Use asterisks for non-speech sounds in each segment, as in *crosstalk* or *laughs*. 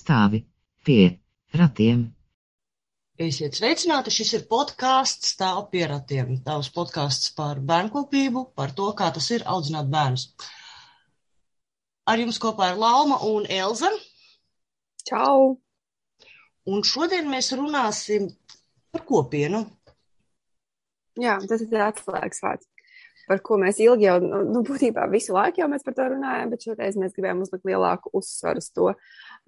Stāvi pie ratiem. Esiet sveicināti, šis ir podkāsts Stāv pie ratiem. Tavs podkāsts par bērnkopību, par to, kā tas ir audzināt bērnus. Ar jums kopā ir Lauma un Elza. Čau! Un šodien mēs runāsim par kopienu. Jā, tas ir atslēgas vārds, par ko mēs ilgi jau, nu, nu, būtībā visu laiku jau mēs par to runājam, bet šoreiz mēs gribējām uzlikt lielāku uzsvaru uz to.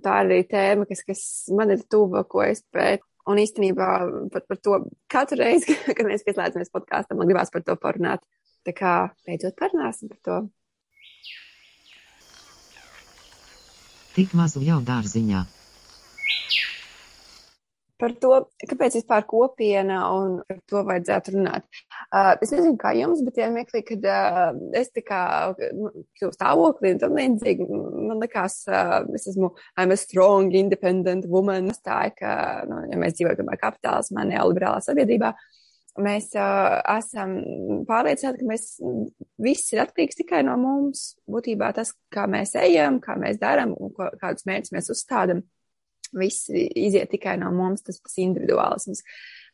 Tā ir arī tēma, kas, kas man ir tuva, ko es pētu. Un īstenībā pat par to katru reizi, *laughs* kad mēs pieslēdzamies podkāstam, man gribās par to parunāt. Tā kā beidzot parunāsim par to. Tik mazu jau dārziņā par to, kāpēc vispār kopiena un par to vajadzētu runāt. Uh, es nezinu, kā jums, bet vienmēr, kad uh, es tā kā nu, kļuvu stāvoklī un tam līdzīgi, man likās, uh, es esmu, I'm a strong, independent woman. Tā ka, nu, ja mēs dzīvojam tomēr kapitālismā, neoliberālā sabiedrībā, mēs uh, esam pārliecināti, ka mēs viss ir atkarīgs tikai no mums. Būtībā tas, kā mēs ejam, kā mēs darām un ko, kādus mērķus mēs uzstādām viss iziet tikai no mums, tas, tas individuālisms.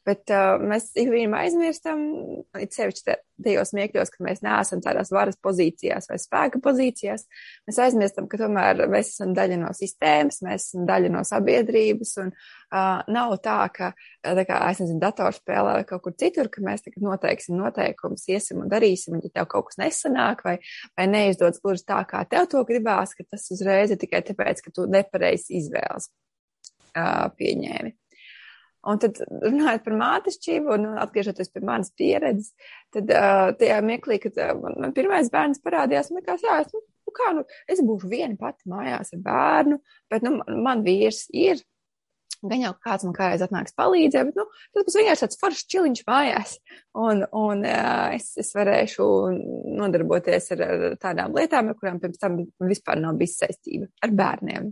Bet uh, mēs ik vienam aizmirstam, it sevišķi tajos miekļos, ka mēs neesam tādās varas pozīcijās vai spēka pozīcijās. Mēs aizmirstam, ka tomēr mēs esam daļa no sistēmas, mēs esam daļa no sabiedrības, un uh, nav tā, ka, tā kā, es nezinu, datorspēlē vai kaut kur citur, ka mēs tagad noteiksim noteikumus, iesim un darīsim, un ja tev kaut kas nesanāk vai, vai neizdodas gluži tā, kā tev to gribās, ka tas uzreiz ir tikai tāpēc, ka tu nepareizi izvēles pieņēmi. Un tad, runājot par mātešķību un atgriežoties pie manas pieredzes, tad uh, tajā mirklī, kad uh, man, man pirmais bērns parādījās, man likās, jā, es, nu, nu kā, nu, es būšu viena pati mājās ar bērnu, bet, nu, man, man vīrs ir, gan jau kāds man kādreiz atnāks palīdzēt, bet, nu, tas būs vienkārši tāds foršs čiliņš mājās, un, un uh, es, es varēšu nodarboties ar, ar tādām lietām, ar kurām pirms tam vispār nav bijis saistība ar bērniem.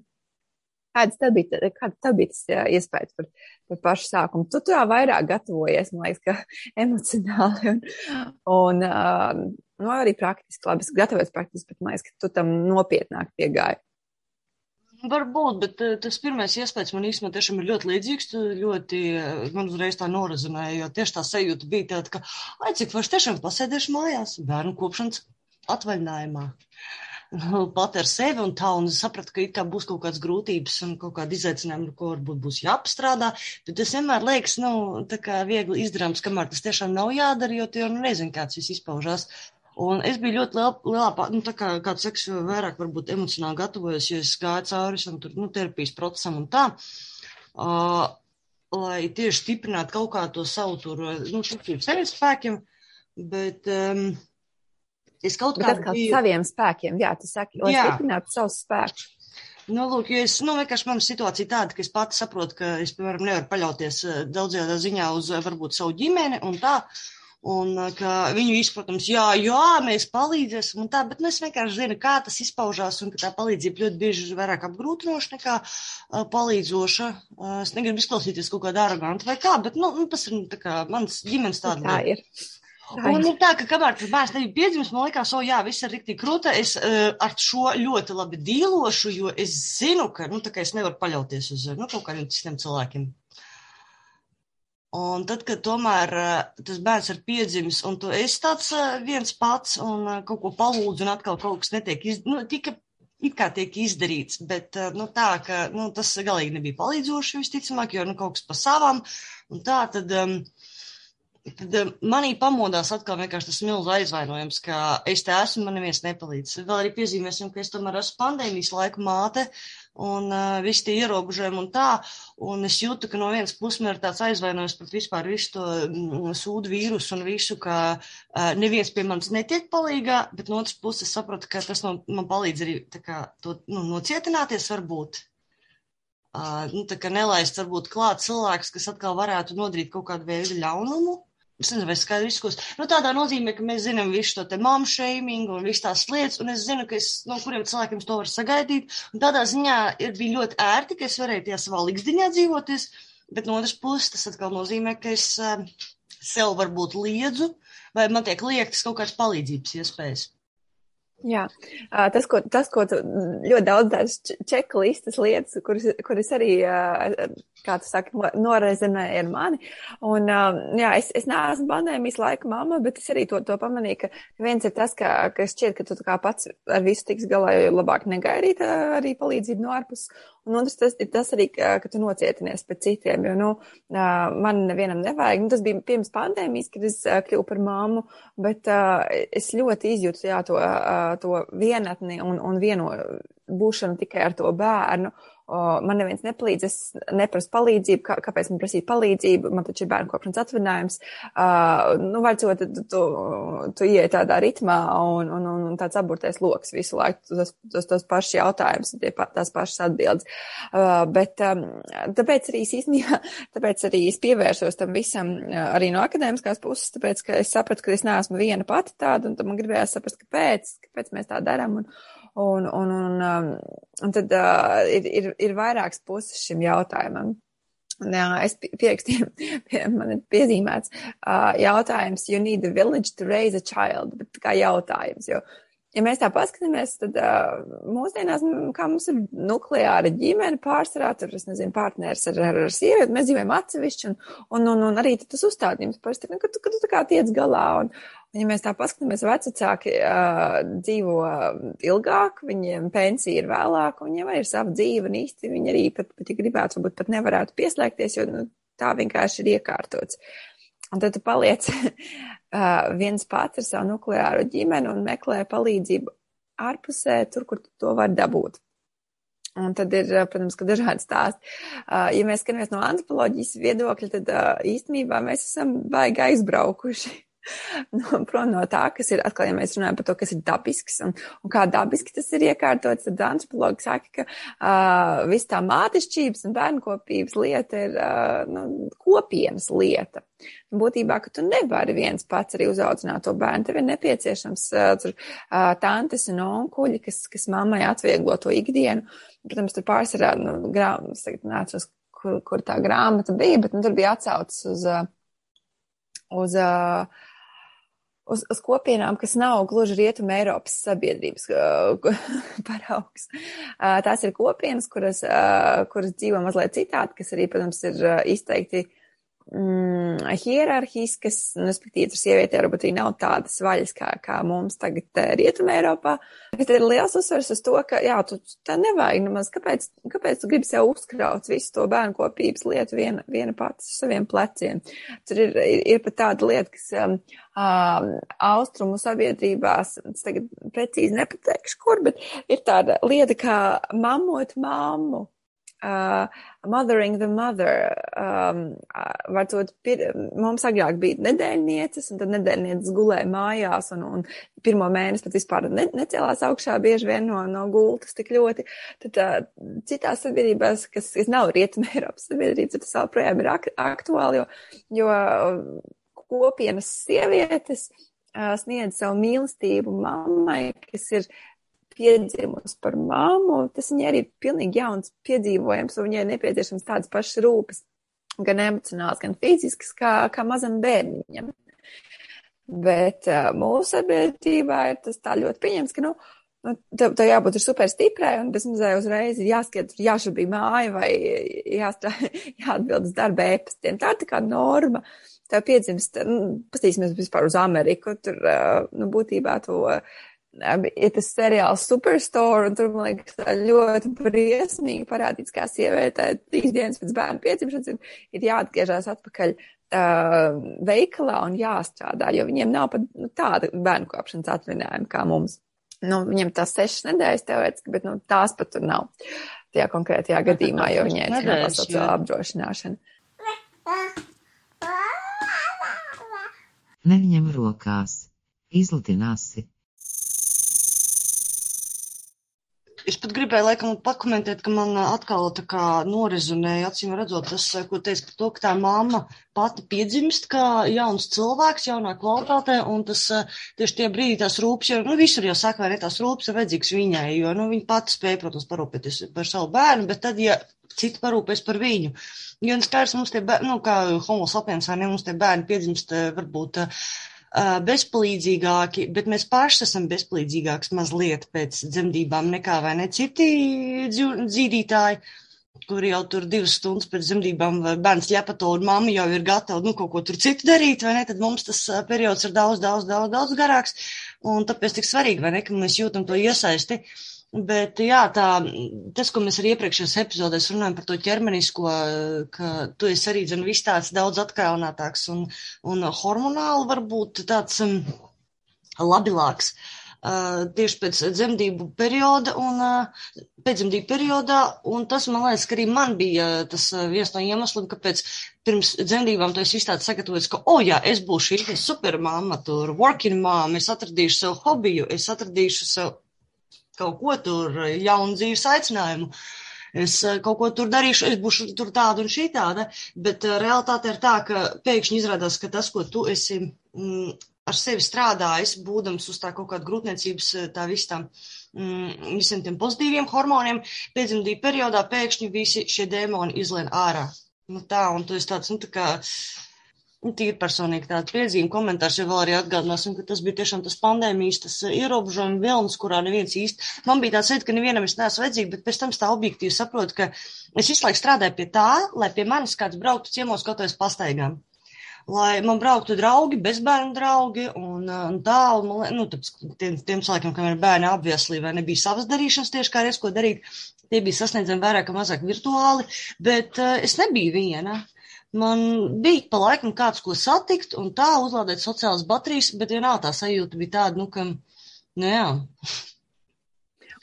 Kāds tev bija, kāda tev bija tas iespējas par, par pašu sākumu? Tu tā vairāk gatavojies, man liekas, ka *laughs* emocionāli un, un uh, nu, arī praktiski. Labi, es gatavojos praktiski, bet man liekas, ka tu tam nopietnāk piegāji. Varbūt, bet tas pirmais iespējas man īstenībā tiešām ir ļoti līdzīgs. Ļoti man uzreiz tā norazinēja, jo tieši tā sajūta bija tāda, ka, ai, cik vairs tiešām pasēdēšu mājās bērnu kopšanas atvaļinājumā. Uh, *laughs* pat ar sevi un tā, un es sapratu, ka it kā būs kaut kādas grūtības un kaut kāda izaicinājuma, ko varbūt būs jāapstrādā, bet tas vienmēr liekas, nu, tā kā viegli izdarāms, kamēr tas tiešām nav jādara, jo tu jau nu nezini, kāds viss izpaužās. Un es biju ļoti liela, lielā, nu, tā kā, kāds saka, vairāk varbūt emocionāli gatavojos, jo es gāju cauri visam tur, nu, terapijas procesam un tā. Uh, lai tieši stiprinātu kaut kā to savu tur, nu, ticību sevis spēkiem, bet, um, Es kaut kā tādu biju... saviem spēkiem, jā, tu saki, lai stiprinātu savus spēkus. Nu, lūk, jo es, nu, vienkārši mana situācija tāda, ka es pati saprotu, ka es, piemēram, nevaru paļauties eh, daudzajā ziņā uz eh, varbūt savu ģimeni un tā. Un eh, ka viņu izpratums, jā, jā, mēs palīdzēsim un tā, bet nu, es vienkārši zinu, kā tas izpaužās un ka tā palīdzība ļoti bieži ir vairāk apgrūtinoša nekā uh, palīdzoša. Uh, es negribu izklausīties kaut kādā aroganta vai kā, bet, nu, nu tas ir tā kā mans ģimenes tāda. Tā ir. Un ir tā, ka kamēr tas bērns nebija piedzimis, man liekas, o jā, viss ir rīktīgi krūta. Es uh, ar šo ļoti labi dīlošu, jo es zinu, ka, nu, tā kā es nevaru paļauties uz, nu, kaut kādiem citiem cilvēkiem. Un tad, kad tomēr uh, tas bērns ir piedzimis, un tu esi tāds uh, viens pats, un uh, kaut ko palūdz, un atkal kaut kas netiek izdarīts, nu, tika it kā tiek izdarīts, bet, nu, tā, ka, nu, tas galīgi nebija palīdzoši, visticamāk, jo, nu, kaut kas pa savām, un tā, tad, um, Tad eh, manī pamodās atkal vienkārši tas milzu aizvainojums, ka es te esmu, man neviens nepalīdz. Vēl arī piezīmēsim, ka es tomēr esmu pandēmijas laika māte un uh, visi tie ierobežojumi un tā. Un es jūtu, ka no vienas puses man ir tāds aizvainojums pret vispār visu to mm, sūdu vīrusu un visu, ka uh, neviens pie manis netiek palīgā, bet no otras puses sapratu, ka tas no, man palīdz arī tā kā to nu, nocietināties varbūt. Uh, nu, tā kā nelaist varbūt klāt cilvēks, kas atkal varētu nodarīt kaut kādu veidu ļaunumu. Es nezinu, vai skaidrs izkos. Nu, tādā nozīmē, ka mēs zinām visu to te mom shaming un visu tās lietas, un es zinu, ka es, no kuriem cilvēkiem to var sagaidīt. Un tādā ziņā ir bija ļoti ērti, ka es varēju tajā savā likšdiņā dzīvoties, bet no otras puses tas atkal nozīmē, ka es uh, sev varbūt liedzu, vai man tiek liektas kaut kādas palīdzības iespējas. Jā, tas, ko, tas, ko ļoti daudz tādas čeklistas lietas, kuras, kuras arī, kā tu saki, norezinēja ar mani. Un, jā, es, es neesmu pandēmijas laika mamma, bet es arī to, to pamanīju, ka viens ir tas, ka, ka šķiet, ka tu kā pats ar visu tiks galā, jo labāk negaidīt arī palīdzību no ārpus. Un otrs tas ir tas arī, ka, ka tu nocietinies pēc citiem, jo, nu, man nevienam nevajag. Nu, tas bija pirms pandēmijas, kad es kļuvu par mammu, bet es ļoti izjūtu, jā, to to vienatni un, un vieno būšanu tikai ar to bērnu. Man neviens nepalīdz, es neprasu palīdzību, kā, kāpēc man prasīt palīdzību, man taču ir bērnu kopšanas atvinājums. Uh, nu, vajadzot, tu, tu, tu ieej tādā ritmā un, un, un, un tāds aburtais loks visu laiku, tas, tas, tas pašs jautājums, tie, tās pašas atbildes. Uh, bet um, tāpēc arī īstenībā, *laughs* tāpēc arī es pievērsos tam visam arī no akadēmiskās puses, tāpēc, ka es sapratu, ka es neesmu viena pati tāda, un man gribējās saprast, kāpēc, kāpēc mēs tā darām. Un, Un, un, un, um, un tad uh, ir, ir, ir vairākas puses šim jautājumam. Jā, es pierakstīju, *laughs* pie, man ir piezīmēts uh, jautājums, you need a village to raise a child, bet kā jautājums, jo, ja mēs tā paskatāmies, tad uh, mūsdienās, kā mums ir nukleāra ģimene pārsvarā, tur, es nezinu, partneris ar, ar, ar sievieti, mēs dzīvojam atsevišķi, un, un, un, un arī tas uzstādījums parasti, nu, ka tu, ka tu tā kā tiec galā, un, Un, ja mēs tā paskatāmies, vecāki uh, dzīvo ilgāk, viņiem pensija ir vēlāka, un arī ir sava dzīve, un īsti viņi arī pat, pat ja gribētu, varbūt pat nevarētu pieslēgties, jo nu, tā vienkārši ir iekārtots. Un tad tu paliec *laughs* uh, viens pats ar savu nukleāro ģimeni un meklē palīdzību ārpusē, tur, kur tu to var dabūt. Un tad ir, protams, ka dažādi stāsti. Ja mēs skatāmies no antropoloģijas viedokļa, tad īstenībā mēs esam baigi aizbraukuši nu, prom no tā, kas ir atkal, ja mēs runājam par to, kas ir dabisks un, un kā dabiski tas ir iekārtots, tad antropologi saka, ka uh, viss tā mātišķības un bērnkopības lieta ir uh, nu, kopienas lieta. Būtībā, ka tu nevari viens pats arī uzaudzināt to bērnu. Tev ir nepieciešams uh, tur uh, tantes un onkuļi, kas, kas mammai atvieglo to ikdienu. Protams, tur pārsvarā, nu, grāmatas, tagad nācos, kur, kur tā grāmata bija, bet nu, tur bija atsaucis uz, uz uh, uz, uz kopienām, kas nav gluži rietuma Eiropas sabiedrības uh, *laughs* paraugs. Uh, tās ir kopienas, kuras, uh, kuras dzīvo mazliet citādi, kas arī, protams, ir izteikti mm, hierarhiskas, nu, respektīvi, tur sievietē varbūt nav tādas vaļas kā, kā mums tagad uh, Rietumē Eiropā. Bet ir liels uzsvers uz to, ka, jā, tu tā nevajag nemaz, kāpēc, kāpēc tu gribi sev uzkraut visu to bērnu kopības lietu viena, viena pats uz saviem pleciem. Tur ir, ir, ir pat tāda lieta, kas um, um, austrumu sabiedrībās, es tagad precīzi nepateikšu, kur, bet ir tāda lieta kā mamot mammu uh, mothering the mother. Um, uh, varbūt pir, mums agrāk bija nedēļnieces, un tad nedēļnieces gulēja mājās, un, un pirmo mēnesi pat vispār ne, necēlās augšā bieži vien no, no gultas tik ļoti. Tad uh, citās sabiedrībās, kas, kas nav rietuma Eiropas sabiedrības, tas joprojām ir ak aktuāli, jo, jo kopienas sievietes uh, sniedz savu mīlestību mammai, kas ir piedzimusi par mammu, tas viņai arī ir pilnīgi jauns piedzīvojums, un viņai ir nepieciešams tādas pašas rūpes, gan emocionāls, gan fizisks, kā, kā mazam bērniņam. Bet uh, mūsu sabiedrībā ir tas tā ļoti pieņems, ka, nu, nu tev, tev jābūt super stiprai, un tas mazai uzreiz ir jāskiet, jāšabī māja vai jāstrā, *laughs* jāatbild uz darba ēpastiem. Tā ir tā kā norma. Tev piedzimst, nu, pastīsimies vispār uz Ameriku, tur, uh, nu, būtībā to. Uh, ir tas seriāls Superstore, un tur, man liekas, ļoti briesmīgi parādīts, kā sievietē trīs dienas pēc bērna piedzimšanas ir, ir jāatgriežas atpakaļ uh, veikalā un jāstrādā, jo viņiem nav pat nu, tāda bērnu kopšanas atvinājuma kā mums. Nu, viņiem tās sešas nedēļas teorētiski, bet nu, tās pat tur nav tajā konkrētajā gadījumā, jo viņai ir sociāla apdrošināšana. *laughs* Neņem rokās, izlutinās Es pat gribēju, laikam, pakomentēt, ka man atkal tā kā norezonēja, acīm redzot, tas, ko teica par to, ka tā mamma pati piedzimst kā jauns cilvēks, jaunā kvalitātē, un tas tieši tie brīdi tās rūpes, jo, nu, visur jau saka, vai tās rūpes ir vajadzīgas viņai, jo, nu, viņa pati spēja, protams, parūpēties par savu bērnu, bet tad, ja citi parūpēs par viņu, jo, nu, skaidrs, mums tie bērni, nu, kā homo sapiens, vai ne, mums tie bērni piedzimst varbūt bezpalīdzīgāki, bet mēs paši esam bezpalīdzīgāks mazliet pēc dzemdībām nekā vai ne citi dzīdītāji kur jau tur divas stundas pēc dzemdībām bērns ķepato un mamma jau ir gatava, nu, kaut ko tur citu darīt, vai ne, tad mums tas periods ir daudz, daudz, daudz, daudz garāks, un tāpēc tik svarīgi, vai ne, ka mēs jūtam to iesaisti. Bet, jā, tā, tas, ko mēs arī iepriekšējās epizodēs runājam par to ķermenisko, ka tu esi arī, zin, viss tāds daudz atkailinātāks un, un hormonāli varbūt tāds um, labilāks. Uh, tieši pēc dzemdību perioda un uh, pēcdzemdību periodā, un tas, man liekas, ka arī man bija tas uh, viens no iemesliem, kāpēc pirms dzemdībām tu esi izstādi sagatavots, ka, o oh, jā, es būšu šī supermāma, tur working mom, es atradīšu sev hobiju, es atradīšu sev kaut ko tur, jaunu dzīves aicinājumu. Es eh, kaut ko tur darīšu, es būšu tur tāda un šī tāda, bet uh, realitāte ir tā, ka pēkšņi izrādās, ka tas, ko tu esi mm, ar sevi strādājis, būdams uz tā kaut kāda grūtniecības, eh, tā visam, mm, visiem tiem pozitīviem hormoniem, pēcdzemdību periodā pēkšņi visi šie dēmoni izlien ārā. Nu tā, un tu esi tāds, nu tā kā, tīri personīgi tāda piezīme, komentārs jau vēl arī atgādināsim, ka tas bija tiešām tas pandēmijas, tas eh, ierobežojuma vilnis, kurā neviens īsti, man bija tāds veids, ka nevienam es neesmu vajadzīga, bet pēc tam tā objektīvi saprotu, ka es visu laiku strādāju pie tā, lai pie manis kāds brauktu ciemos kaut kāds pastaigām. Lai man brauktu draugi, bezbērnu draugi un, eh, un tā, un, nu, tāpēc tiem, tiem cilvēkiem, kam ir bērni apvieslī vai nebija savas darīšanas tieši kā reiz ko darīt, tie bija sasniedzami vairāk vai mazāk virtuāli, bet uh, es nebiju viena man bija pa laikam kāds, ko satikt, un tā uzlādēt sociālas baterijas, bet vienalga tā sajūta bija tāda, nu, ka, nu jā.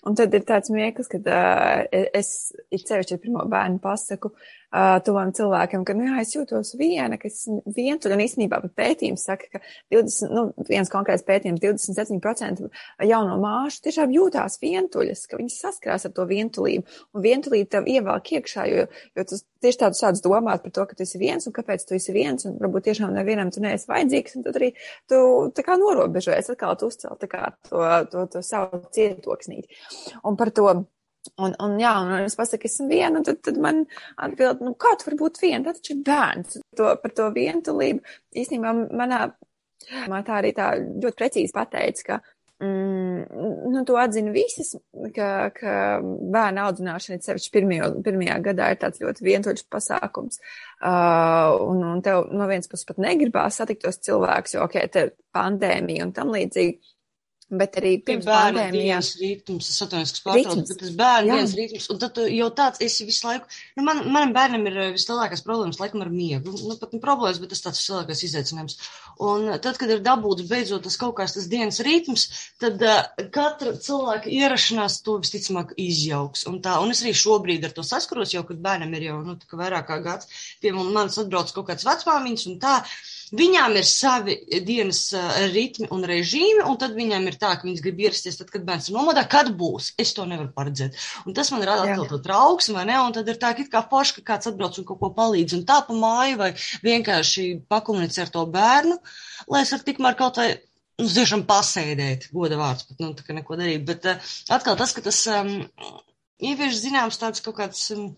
Un tad ir tāds mieklis, ka uh, es, it sevišķi pirmo bērnu pasaku, uh, uh, tuvam cilvēkiem, ka, nu, jā, es jūtos viena, ka es vientuļa, un īstenībā pētījums saka, ka 20, nu, viens konkrēts pētījums, 27% jauno māšu tiešām jūtās vientuļas, ka viņas saskarās ar to vientulību, un vientulība tev ievelk iekšā, jo, jo tu tieši tādu sāc domāt par to, ka tu esi viens, un kāpēc tu esi viens, un varbūt tiešām nevienam tu neesi vajadzīgs, un tad arī tu tā kā norobežojies, atkal tu uzcēl tā kā to, to, to savu cietoksnīti. Un par to Un, un, jā, un es pasaku, esmu viena, un tad, tad man atbild, nu, kā tu vari būt viena, tad taču ir bērns. To, par to vientulību īstenībā manā, man tā arī tā ļoti precīzi pateica, ka, mm, nu, to atzina visas, ka, ka bērna audzināšana, sevišķi pirmajā, pirmajā gadā, ir tāds ļoti vientuļš pasākums. Uh, un, un tev no vienas puses pat negribās satikt tos cilvēkus, jo, ok, te pandēmija un tam līdzīgi. Bet arī pirms dienas ritms, es atvainojos, kas pārtrauc, bet tas bērna dienas ritms, un tad jau tāds esi visu laiku, nu, man, manam bērnam ir eh, vislielākās problēmas, laikam, ar miegu, nu, pat ne problēmas, bet tas tāds vislielākais izaicinājums. Un tad, kad ir dabūts beidzot tas kaut kāds tas dienas ritms, tad uh, katra cilvēka ierašanās to visticamāk izjauks. Un tā, un es arī šobrīd ar to saskaros, jau, kad bērnam ir jau, nu, tā kā vairāk kā gads, pie manis atbrauc kaut kāds vecmāmiņš un tā, Viņām ir savi dienas ritmi un režīmi, un tad viņām ir tā, ka viņas grib ierasties tad, kad bērns ir nomodā, kad būs. Es to nevaru paredzēt. Un tas man rada atkal to trauksmi, vai ne? Un tad ir tā, ka kā forši, ka kāds atbrauc un kaut ko palīdz, un tā pa māju, vai vienkārši pakomunicē ar to bērnu, lai es varu tikmēr kaut vai nu, tiešām pasēdēt, goda vārds, pat, nu, tā kā neko darīt. Bet uh, atkal tas, ka tas um, ievieš zināms tāds kaut kāds. Um,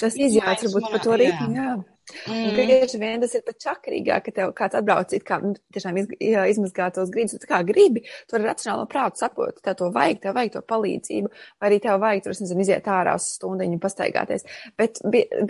tas izjāts varbūt par to ritmu, jā. jā. Mm. Bieži vien tas ir pat čakarīgāk, ka tev kāds atbrauc, it kā nu, tiešām iz, izmazgā tos grīdus, tu kā gribi, tu ar racionālo prātu saproti, tev to vajag, tev vajag to palīdzību, vai arī tev vajag, tur, es nezinu, iziet ārā uz stundiņu pastaigāties. Bet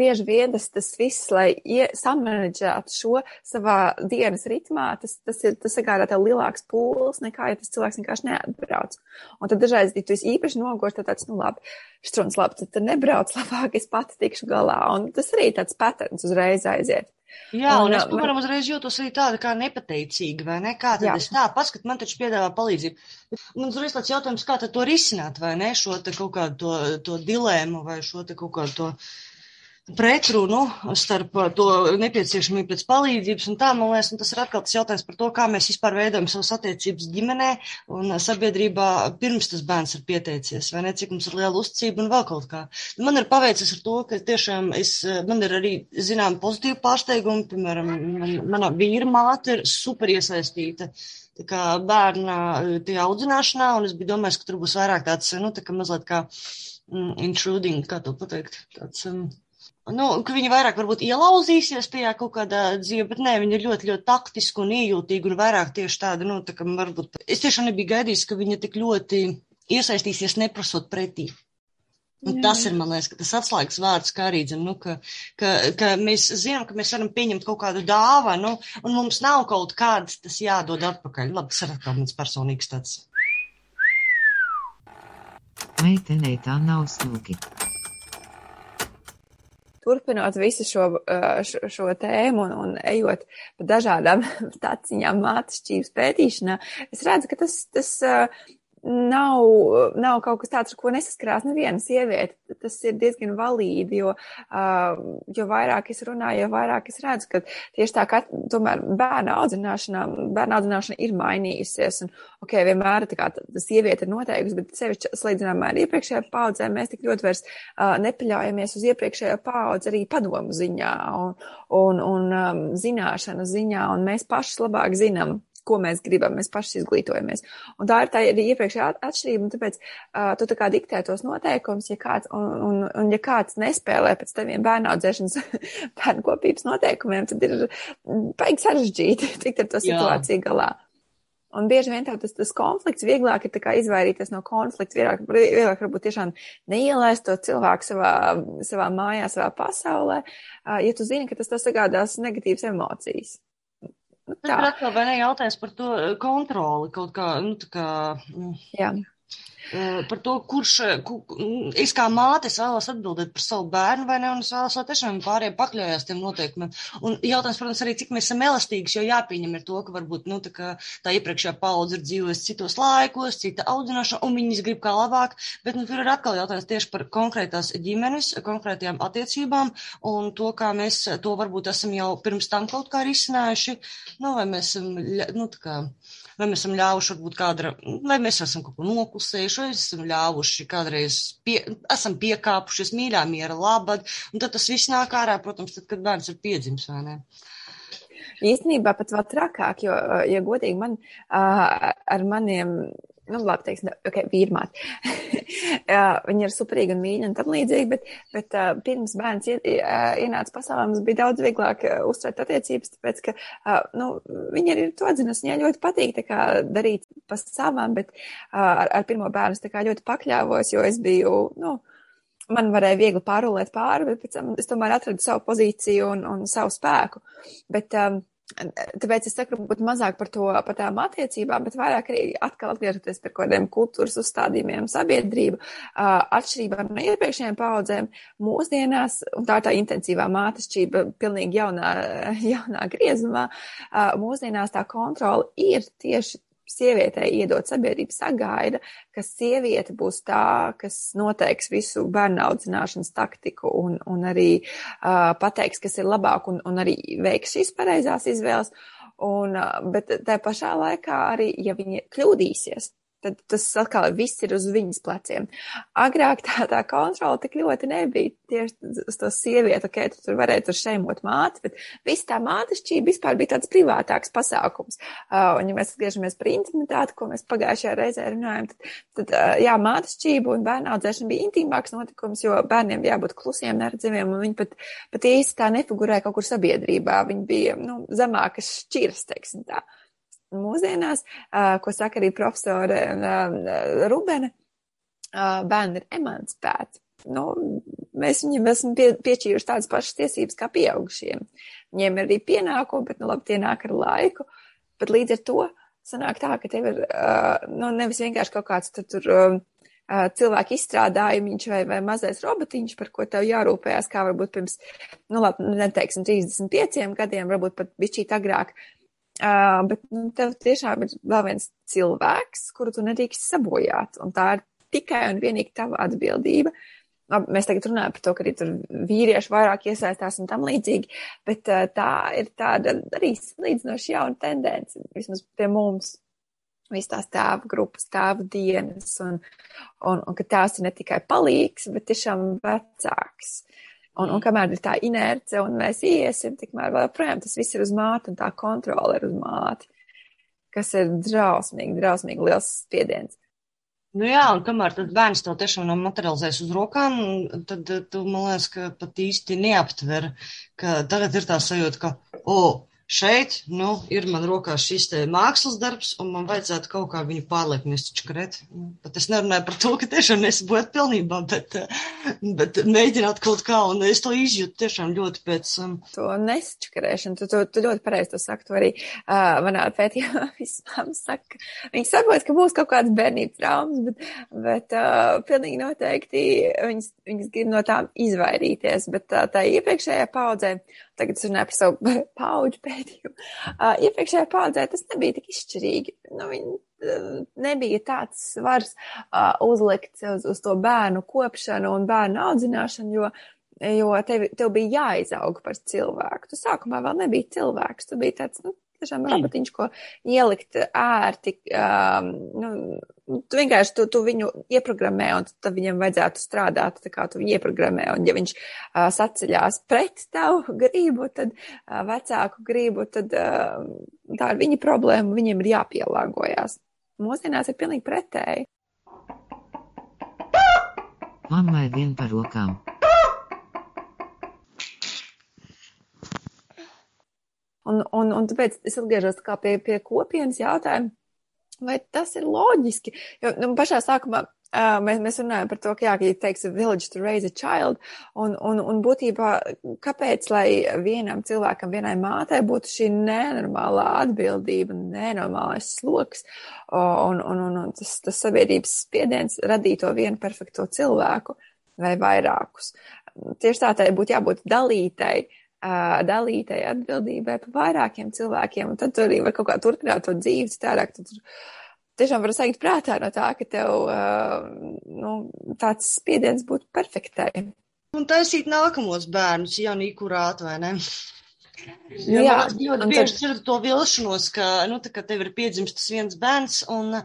bieži vien tas, tas viss, lai samanedžētu šo savā dienas ritmā, tas, tas ir, tas sagādā tev lielāks pūles nekā, ja tas cilvēks vienkārši neatbrauc. Un tad dažreiz, ja tu esi īpaši nogošs, tad tāds, nu labi, štrons labi, tad, tad nebrauc labāk, es pati tikšu galā. Un tas arī tāds patērns uzreiz uzreiz aiziet. Jā, un, un es, piemēram, uzreiz jūtos arī tāda kā nepateicīga, vai ne? Kā tad jā. es tā, paskat, man taču piedāvā palīdzību. Man uzreiz tāds jautājums, kā tad to risināt, vai ne? Šo te kaut kādu to, to dilēmu vai šo te kaut kādu to pretrunu starp to nepieciešamību pēc palīdzības un tā, man liekas, un tas ir atkal tas jautājums par to, kā mēs vispār veidojam savas attiecības ģimenē un sabiedrībā pirms tas bērns ir pieteicies, vai ne, cik mums ir liela uzticība un vēl kaut kā. Man ir paveicis ar to, ka tiešām es, man ir arī, zinām, pozitīvi pārsteigumi, piemēram, man, mana vīra māte ir super iesaistīta kā bērna tajā audzināšanā, un es biju domājis, ka tur būs vairāk tāds, nu, tā kā mazliet kā mm, intruding, kā to pateikt, tāds. Um, Nu, ka viņi vairāk varbūt ielauzīsies tajā kaut kādā dzīvē, bet nē, viņi ir ļoti, ļoti taktiski un iejūtīgi un vairāk tieši tāda, nu, tā kā varbūt. Es tiešām nebiju gaidījis, ka viņa tik ļoti iesaistīsies neprasot pretī. Un tas ir, man liekas, tas atslēgas vārds, kā arī, zin, nu, ka, ka, ka mēs zinām, ka mēs varam pieņemt kaut kādu dāvanu, un mums nav kaut kāds tas jādod atpakaļ. Labi, tas ir atkal mans personīgs tāds. Meitenei tā nav smuki turpinot visu šo, šo, šo tēmu un, un ejot pa dažādām *laughs* taciņām mātešķības pētīšanā, es redzu, ka tas, tas nav, nav kaut kas tāds, ar ko nesaskarās neviena sieviete. Tas ir diezgan valīdi, jo, uh, jo vairāk es runāju, jo vairāk es redzu, ka tieši tā kā tomēr bērna audzināšanā, bērna audzināšana ir mainījusies. Un, ok, vienmēr tā kā tā sieviete ir noteikusi, bet sevišķi salīdzinājumā ar iepriekšējā paudzē mēs tik ļoti vairs uh, nepaļaujamies uz iepriekšējo paudzi arī padomu ziņā un, un, un um, zināšanu ziņā, un mēs paši labāk zinām ko mēs gribam, mēs paši izglītojamies. Un tā ir tā arī iepriekšējā atšķirība, un tāpēc uh, tu tā kā diktē tos noteikumus, ja kāds, un, un, un ja kāds nespēlē pēc taviem bērnu audzēšanas *laughs* bērnu kopības noteikumiem, tad ir baigi sarežģīti *laughs* tikt ar to situāciju Jā. galā. Un bieži vien tas, tas konflikts vieglāk ir izvairīties no konflikta, vieglāk, vieglāk varbūt tiešām neielaist to cilvēku savā, savā mājā, savā pasaulē, ja tu zini, ka tas tev sagādās negatīvas emocijas. Tas ir atkal vai ne jautājums par to eh, kontroli kaut kā, nu, tā kā. Mm. Jā. Par to, kurš, eh, ku, es kā māte, es vēlos atbildēt par savu bērnu, vai ne, un es vēlos, lai tiešām pārējiem pakļaujās tiem noteikumiem. Un jautājums, protams, arī, cik mēs esam elastīgas, jo jāpieņem ir to, ka varbūt, nu, tā kā tā iepriekšējā paudze ir dzīvojusi citos laikos, cita audzināšana, un viņas grib kā labāk, bet, nu, tur ir atkal jautājums tieši par konkrētās ģimenes, konkrētajām attiecībām, un to, kā mēs to varbūt esam jau pirms tam kaut kā risinājuši, nu, vai mēs esam, nu, tā kā vai mēs esam ļāvuši varbūt kādra, vai mēs esam kaut ko noklusējuši, vai esam ļāvuši kādreiz, pie, esam piekāpušies mīļā miera labad, un tad tas viss nāk ārā, protams, tad, kad bērns ir piedzimis, vai ne? Īstenībā pat vēl trakāk, jo, ja godīgi man ar maniem nu, labi, teiksim, ok, vīrmāt. *laughs* viņa ir superīga un mīļa un tam līdzīgi, bet, bet uh, pirms bērns ie, uh, ienāca pasaulē, mums bija daudz vieglāk uh, uztvert attiecības, tāpēc, ka, uh, nu, viņa ir to dzinusi, viņai ļoti patīk, tā kā darīt pa savām, bet uh, ar, ar pirmo bērnu es tā kā ļoti pakļāvos, jo es biju, nu, man varēja viegli pārulēt pāri, bet pēc tam es tomēr atradu savu pozīciju un, un savu spēku. Bet, um, Tāpēc es saku, varbūt mazāk par to, par tām attiecībām, bet vairāk arī atkal atgriežoties par kaut kādiem kultūras uzstādījumiem sabiedrību. Atšķirībā no iepriekšējiem paudzēm mūsdienās, un tā ir tā intensīvā mātešķība pilnīgi jaunā, *laughs* jaunā griezumā, mūsdienās tā kontrola ir tieši sievietei iedot sabiedrība sagaida, ka sieviete būs tā, kas noteiks visu bērnu audzināšanas taktiku un, un arī uh, pateiks, kas ir labāk un, un arī veiks šīs pareizās izvēles. Un, uh, bet tā pašā laikā arī, ja viņi kļūdīsies, tad tas atkal viss ir uz viņas pleciem. Agrāk tā, tā kontrola tik ļoti nebija tieši uz to sievieti, ok, tu tur varēja tur šeimot māti, bet viss tā mātešķība vispār bija tāds privātāks pasākums. Uh, un ja mēs atgriežamies par intimitāti, ko mēs pagājušajā reizē runājam, tad, tad uh, jā, mātešķība un bērnu audzēšana bija intīmāks notikums, jo bērniem bija jābūt klusiem, neredzamiem, un viņi pat, pat īsti tā nefigurēja kaut kur sabiedrībā. Viņi bija, nu, zemākas šķiras, teiksim tā. Uh, mūsdienās, ko saka arī profesore Rubene, bērni ir emancipēti. Nu, mēs viņiem esam pie, piečīruši tādas pašas tiesības kā pieaugušiem. Viņiem ir arī pienākumi, bet, nu, labi, tie nāk ar laiku. Bet līdz ar to sanāk tā, ka tev ir, nu, nevis vienkārši kaut kāds tur, tur cilvēku izstrādājumiņš vai, vai mazais robotiņš, par ko tev jārūpējās, kā varbūt pirms, nu, labi, neteiksim, 35 gadiem, varbūt pat bišķīt agrāk, Uh, bet nu, tev tiešām ir vēl viens cilvēks, kuru tu nedrīkst sabojāt, un tā ir tikai un vienīgi tava atbildība. Labi, mēs tagad runājam par to, ka arī tur vīrieši vairāk iesaistās un tam līdzīgi, bet uh, tā ir tāda arī salīdzinoši jauna tendence, vismaz pie mums. Viss tās tēva grupas, tēva dienas, un, un, un ka tās ir ne tikai palīgs, bet tiešām vecāks. Un, un kamēr ir tā inerce un mēs iesim, tikmēr vēl joprojām tas viss ir uz māti un tā kontrola ir uz māti, kas ir drausmīgi, drausmīgi liels spiediens. Nu jā, un kamēr tad bērns to tiešām nav materializējis uz rokām, tad tu, man liekas, ka pat īsti neaptver, ka tagad ir tā sajūta, ka, o, oh, šeit, nu, ir man rokās šis te mākslas darbs, un man vajadzētu kaut kā viņu pārliekt, es taču kret. Nu, pat es nerunāju par to, ka tiešām nesabojat pilnībā, bet, bet mēģināt kaut kā, un es to izjūtu tiešām ļoti pēc. Um... To nesčakarēšanu, tu, tu, tu ļoti pareizi to saki, to arī uh, manā pētījumā *laughs* vispār saka. Viņi saprot, ka būs kaut kādas bērnības traumas, bet, bet uh, pilnīgi noteikti viņas, viņas grib no tām izvairīties, bet uh, tā iepriekšējā paudzē tagad runāju par savu *laughs* paudžu pētījumu. Uh, iepriekšējā paudzē tas nebija tik izšķirīgi. Nu, viņi, uh, nebija tāds svars uh, uzlikts uz, uz to bērnu kopšanu un bērnu audzināšanu, jo, jo tev, tev bija jāizaug par cilvēku. Tu sākumā vēl nebija cilvēks, tu biji tāds, nu, tiešām robotiņš, ko ielikt ērti, um, nu, tu vienkārši tu, tu viņu ieprogrammē, un tad viņam vajadzētu strādāt, tā kā tu viņu ieprogrammē, un ja viņš uh, saceļās pret tavu gribu, tad uh, vecāku gribu, tad uh, tā ir viņa problēma, viņiem ir jāpielāgojās. Mūsdienās ir pilnīgi pretēji. Mammai vien par rokām. Un, un, un tāpēc es atgriežos kā pie, pie kopienas jautājuma, vai tas ir loģiski? Jo nu, pašā sākumā uh, mēs, mēs runājam par to, ka, jā, ka ja teiks village to raise a child, un, un, un būtībā, kāpēc, lai vienam cilvēkam, vienai mātei būtu šī nenormālā atbildība, nenormālais sloks, un, un, un, un tas, tas sabiedrības spiediens radīt to vienu perfekto cilvēku vai vairākus. Tieši tā, tai būtu jābūt dalītai dalītai atbildībai par vairākiem cilvēkiem, un tad tu arī var kaut kā turpināt to dzīvi citādāk. Tad tiešām var sajūt prātā no tā, ka tev nu, tāds spiediens būtu perfektai. Un taisīt nākamos bērnus, ja nu kurāt vai ne? Nu, jā, ļoti bieži tad... dzirdu to vilšanos, ka, nu, tā kā tev ir piedzimis tas viens bērns, un,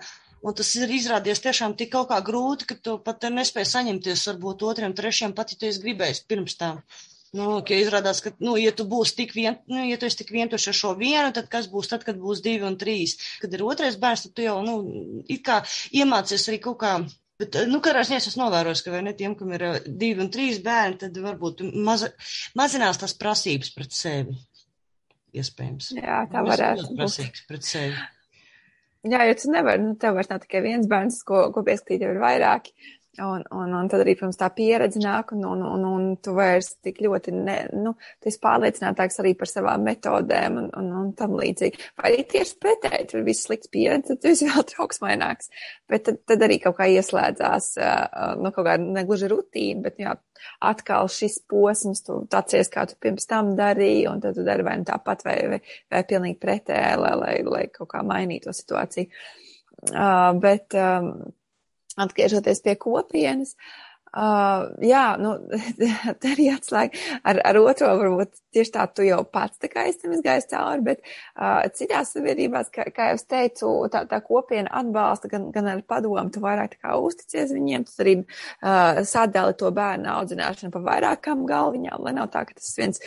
un tas ir izrādies tiešām tik kaut kā grūti, ka tu pat nespēji saņemties varbūt otriem, trešiem, pat ja tu esi gribējis pirms tam. Uh, Nu, ka izrādās, ka, nu, ja tu būsi tik vien, nu, ja tu esi tik vientuši ar šo vienu, tad kas būs tad, kad būs divi un trīs? Kad ir otrais bērns, tad tu jau, nu, it kā iemācies arī kaut kā Bet, nu, kādā ziņā es novēroju, ka ne tiem, kam ir divi un trīs bērni, tad varbūt maza, mazinās tās prasības pret sevi. Iespējams. Jā, tā varētu būt. Prasības pret sevi. Jā, jo tu nevari, nu, tev vairs nav tikai viens bērns, ko, ko pieskatīt, tev ir vairāki. Un, un, un tad arī, protams, tā pieredze nāk, un, un, un, un tu vairs tik ļoti, ne, nu, tu esi pārliecinātāks arī par savām metodēm un, un, un tam līdzīgi. Vai arī tieši pretēji, tur viss slikts pieredze, tad tu esi *laughs* vēl trauksmaināks. Bet tad, tad arī kaut kā ieslēdzās, nu, kaut kā negluži rutīna, bet, jā, atkal šis posms, tu atcies, kā tu pirms tam darīji, un tad tu dari vai nu tāpat, vai, vai, vai pilnīgi pretēji, lai, lai, lai kaut kā mainītu to situāciju. Uh, bet, um, atgriežoties pie kopienas. Uh, jā, nu, *laughs* tā arī atslēga ar, ar otro, varbūt tieši tā tu jau pats tā kā esam izgājis cauri, bet uh, citās sabiedrībās, kā, kā jau es teicu, tā, tā kopiena atbalsta gan, gan ar padomu, tu vairāk tā kā uzticies viņiem, tu arī uh, sadali to bērnu audzināšanu pa vairākām galviņām, lai nav tā, ka tas viens